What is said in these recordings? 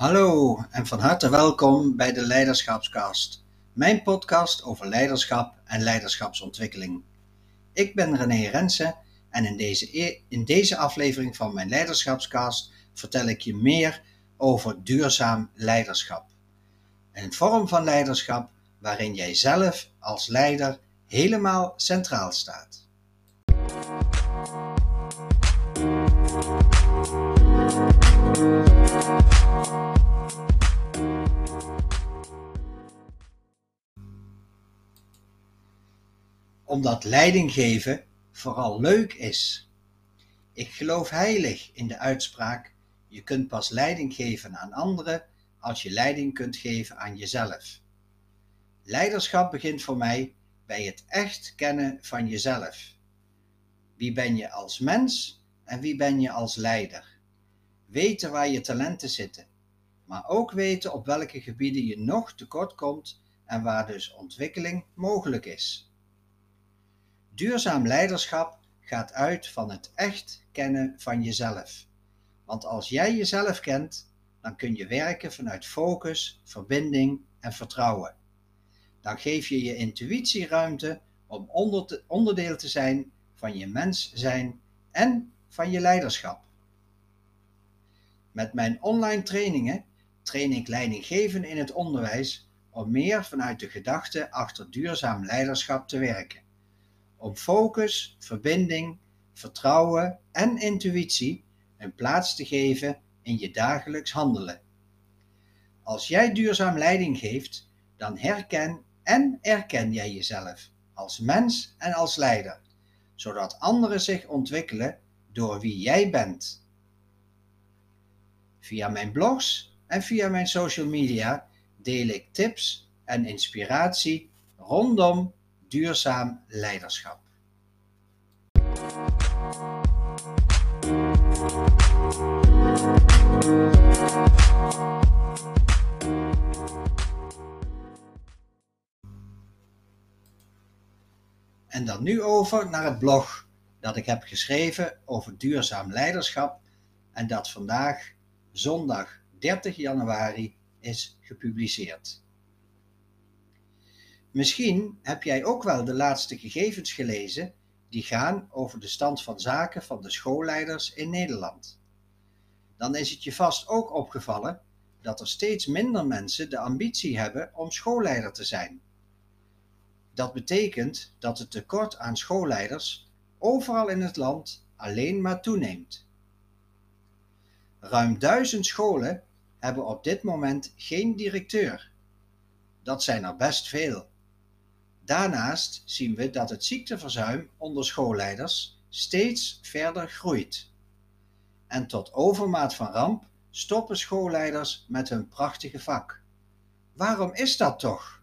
Hallo en van harte welkom bij de Leiderschapscast, mijn podcast over leiderschap en leiderschapsontwikkeling. Ik ben René Rensen en in deze, e- in deze aflevering van mijn Leiderschapscast vertel ik je meer over duurzaam leiderschap. Een vorm van leiderschap waarin jij zelf als leider helemaal centraal staat. Omdat leiding geven vooral leuk is. Ik geloof heilig in de uitspraak: je kunt pas leiding geven aan anderen als je leiding kunt geven aan jezelf. Leiderschap begint voor mij bij het echt kennen van jezelf. Wie ben je als mens en wie ben je als leider? Weten waar je talenten zitten, maar ook weten op welke gebieden je nog tekort komt en waar dus ontwikkeling mogelijk is. Duurzaam leiderschap gaat uit van het echt kennen van jezelf. Want als jij jezelf kent, dan kun je werken vanuit focus, verbinding en vertrouwen. Dan geef je je intuïtie ruimte om onderdeel te zijn van je mens zijn en van je leiderschap. Met mijn online trainingen train ik leidinggeven in het onderwijs om meer vanuit de gedachte achter duurzaam leiderschap te werken. Om focus, verbinding, vertrouwen en intuïtie een plaats te geven in je dagelijks handelen. Als jij duurzaam leiding geeft, dan herken en erken jij jezelf als mens en als leider, zodat anderen zich ontwikkelen door wie jij bent. Via mijn blogs en via mijn social media deel ik tips en inspiratie rondom duurzaam leiderschap. En dan nu over naar het blog dat ik heb geschreven over duurzaam leiderschap en dat vandaag, zondag 30 januari, is gepubliceerd. Misschien heb jij ook wel de laatste gegevens gelezen die gaan over de stand van zaken van de schoolleiders in Nederland. Dan is het je vast ook opgevallen dat er steeds minder mensen de ambitie hebben om schoolleider te zijn. Dat betekent dat het tekort aan schoolleiders overal in het land alleen maar toeneemt. Ruim duizend scholen hebben op dit moment geen directeur. Dat zijn er best veel. Daarnaast zien we dat het ziekteverzuim onder schoolleiders steeds verder groeit. En tot overmaat van ramp stoppen schoolleiders met hun prachtige vak. Waarom is dat toch?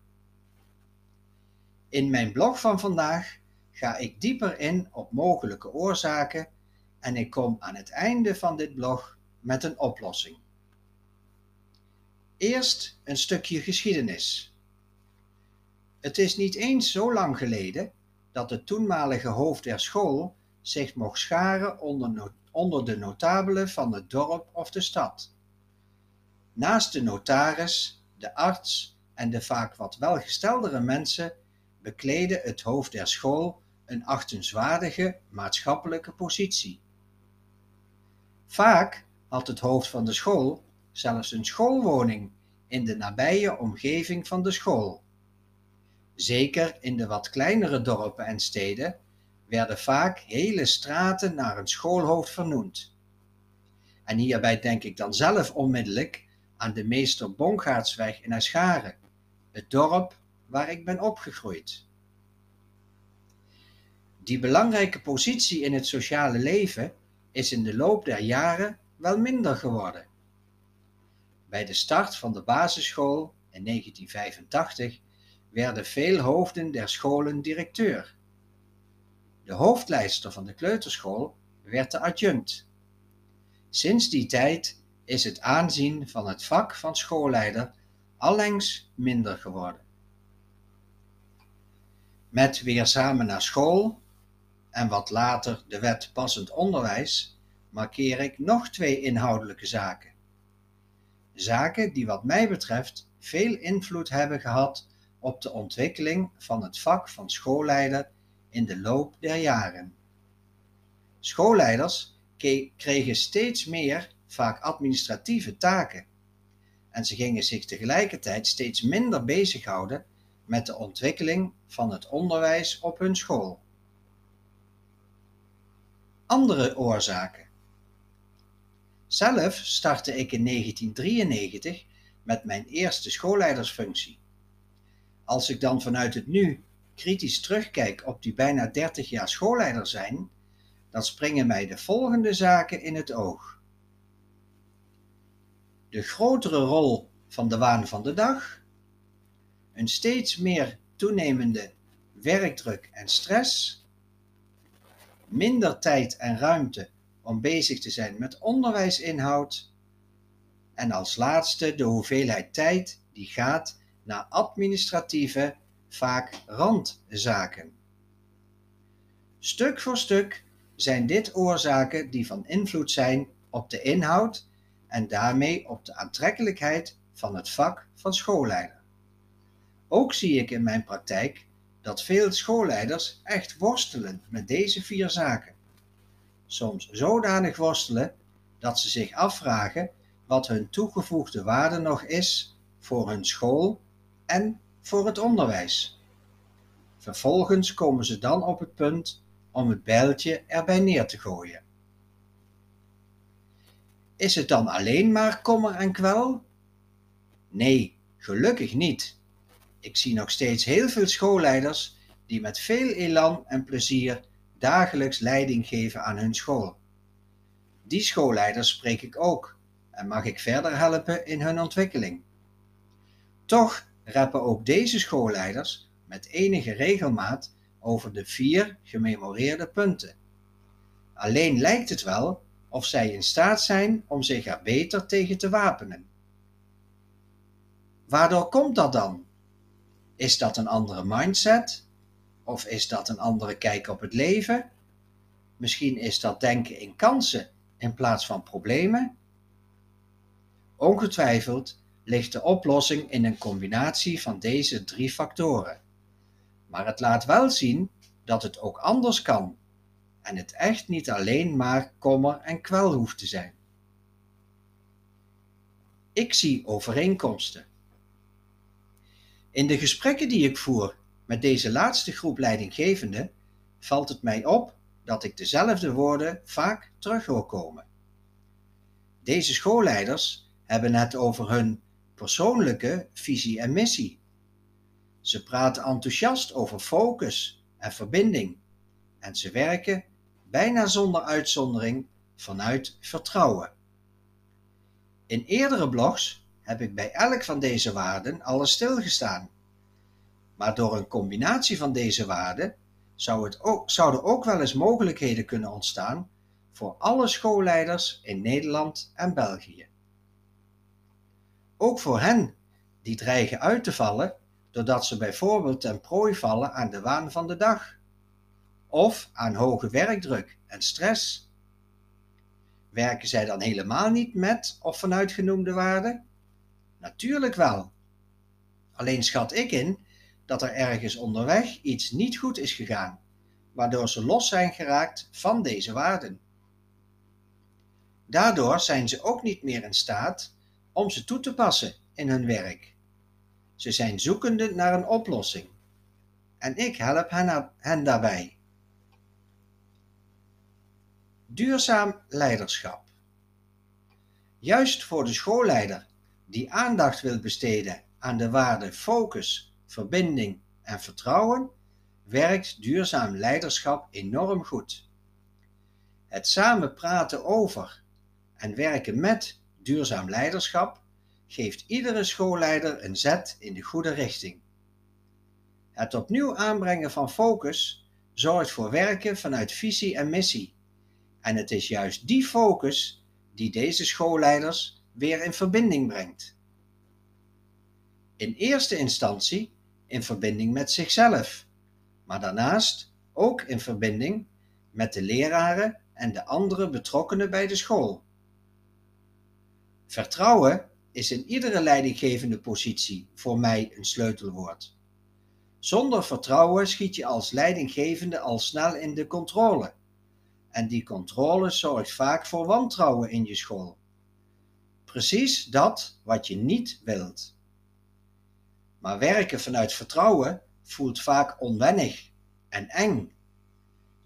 In mijn blog van vandaag ga ik dieper in op mogelijke oorzaken en ik kom aan het einde van dit blog met een oplossing. Eerst een stukje geschiedenis. Het is niet eens zo lang geleden dat de toenmalige hoofd der school zich mocht scharen onder, onder de notabelen van het dorp of de stad. Naast de notaris, de arts en de vaak wat welgesteldere mensen bekleedde het hoofd der school een achtenswaardige maatschappelijke positie. Vaak had het hoofd van de school zelfs een schoolwoning in de nabije omgeving van de school. Zeker in de wat kleinere dorpen en steden werden vaak hele straten naar een schoolhoofd vernoemd. En hierbij denk ik dan zelf onmiddellijk aan de meester Bongaartsweg in Ascharen, het dorp waar ik ben opgegroeid. Die belangrijke positie in het sociale leven is in de loop der jaren wel minder geworden. Bij de start van de basisschool in 1985 werden veel hoofden der scholen directeur. De hoofdlijster van de kleuterschool werd de adjunct. Sinds die tijd is het aanzien van het vak van schoolleider allengs minder geworden. Met weer samen naar school en wat later de wet passend onderwijs markeer ik nog twee inhoudelijke zaken. zaken die wat mij betreft veel invloed hebben gehad op de ontwikkeling van het vak van schoolleider in de loop der jaren. Schoolleiders kregen steeds meer, vaak administratieve taken. En ze gingen zich tegelijkertijd steeds minder bezighouden met de ontwikkeling van het onderwijs op hun school. Andere oorzaken. Zelf startte ik in 1993 met mijn eerste schoolleidersfunctie. Als ik dan vanuit het nu kritisch terugkijk op die bijna 30 jaar schoolleider zijn, dan springen mij de volgende zaken in het oog. De grotere rol van de waan van de dag, een steeds meer toenemende werkdruk en stress, minder tijd en ruimte om bezig te zijn met onderwijsinhoud en als laatste de hoeveelheid tijd die gaat naar administratieve, vaak randzaken. Stuk voor stuk zijn dit oorzaken die van invloed zijn op de inhoud en daarmee op de aantrekkelijkheid van het vak van schoolleider. Ook zie ik in mijn praktijk dat veel schoolleiders echt worstelen met deze vier zaken. Soms zodanig worstelen dat ze zich afvragen wat hun toegevoegde waarde nog is voor hun school en voor het onderwijs. Vervolgens komen ze dan op het punt om het bijltje erbij neer te gooien. Is het dan alleen maar kommer en kwel? Nee, gelukkig niet. Ik zie nog steeds heel veel schoolleiders die met veel elan en plezier dagelijks leiding geven aan hun school. Die schoolleiders spreek ik ook en mag ik verder helpen in hun ontwikkeling. Toch rappen ook deze schoolleiders met enige regelmaat over de vier gememoreerde punten. Alleen lijkt het wel of zij in staat zijn om zich er beter tegen te wapenen. Waardoor komt dat dan? Is dat een andere mindset? Of is dat een andere kijk op het leven? Misschien is dat denken in kansen in plaats van problemen? Ongetwijfeld ligt de oplossing in een combinatie van deze drie factoren. Maar het laat wel zien dat het ook anders kan en het echt niet alleen maar kommer en kwel hoeft te zijn. Ik zie overeenkomsten. In de gesprekken die ik voer met deze laatste groep leidinggevenden valt het mij op dat ik dezelfde woorden vaak terug hoor komen. Deze schoolleiders hebben het over hun persoonlijke visie en missie. Ze praten enthousiast over focus en verbinding en ze werken bijna zonder uitzondering vanuit vertrouwen. In eerdere blogs heb ik bij elk van deze waarden al eens stilgestaan. Maar door een combinatie van deze waarden zou het ook, zouden ook wel eens mogelijkheden kunnen ontstaan voor alle schoolleiders in Nederland en België. Ook voor hen die dreigen uit te vallen doordat ze bijvoorbeeld ten prooi vallen aan de waan van de dag of aan hoge werkdruk en stress. Werken zij dan helemaal niet met of vanuit genoemde waarden? Natuurlijk wel. Alleen schat ik in dat er ergens onderweg iets niet goed is gegaan, waardoor ze los zijn geraakt van deze waarden. Daardoor zijn ze ook niet meer in staat om ze toe te passen in hun werk. Ze zijn zoekende naar een oplossing. En ik help hen, daarbij. Duurzaam leiderschap. Juist voor de schoolleider die aandacht wil besteden aan de waarden focus, verbinding en vertrouwen, werkt duurzaam leiderschap enorm goed. Het samen praten over en werken met duurzaam leiderschap geeft iedere schoolleider een zet in de goede richting. Het opnieuw aanbrengen van focus zorgt voor werken vanuit visie en missie. En het is juist die focus die deze schoolleiders weer in verbinding brengt. In eerste instantie in verbinding met zichzelf, maar daarnaast ook in verbinding met de leraren en de andere betrokkenen bij de school. Vertrouwen is in iedere leidinggevende positie voor mij een sleutelwoord. Zonder vertrouwen schiet je als leidinggevende al snel in de controle. En die controle zorgt vaak voor wantrouwen in je school. Precies dat wat je niet wilt. Maar werken vanuit vertrouwen voelt vaak onwennig en eng.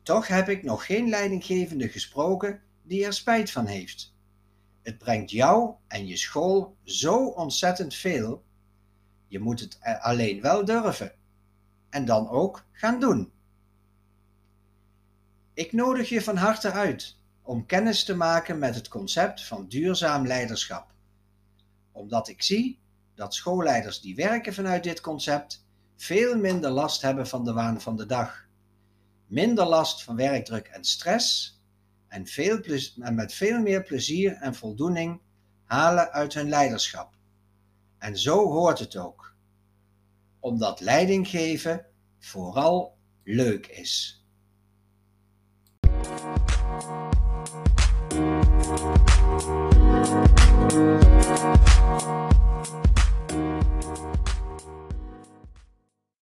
Toch heb ik nog geen leidinggevende gesproken die er spijt van heeft. Het brengt jou en je school zo ontzettend veel. Je moet het alleen wel durven en dan ook gaan doen. Ik nodig je van harte uit om kennis te maken met het concept van duurzaam leiderschap, omdat ik zie dat schoolleiders die werken vanuit dit concept veel minder last hebben van de waan van de dag, minder last van werkdruk en stress en, veel en met veel meer plezier en voldoening halen uit hun leiderschap. En zo hoort het ook. Omdat leiding geven vooral leuk is.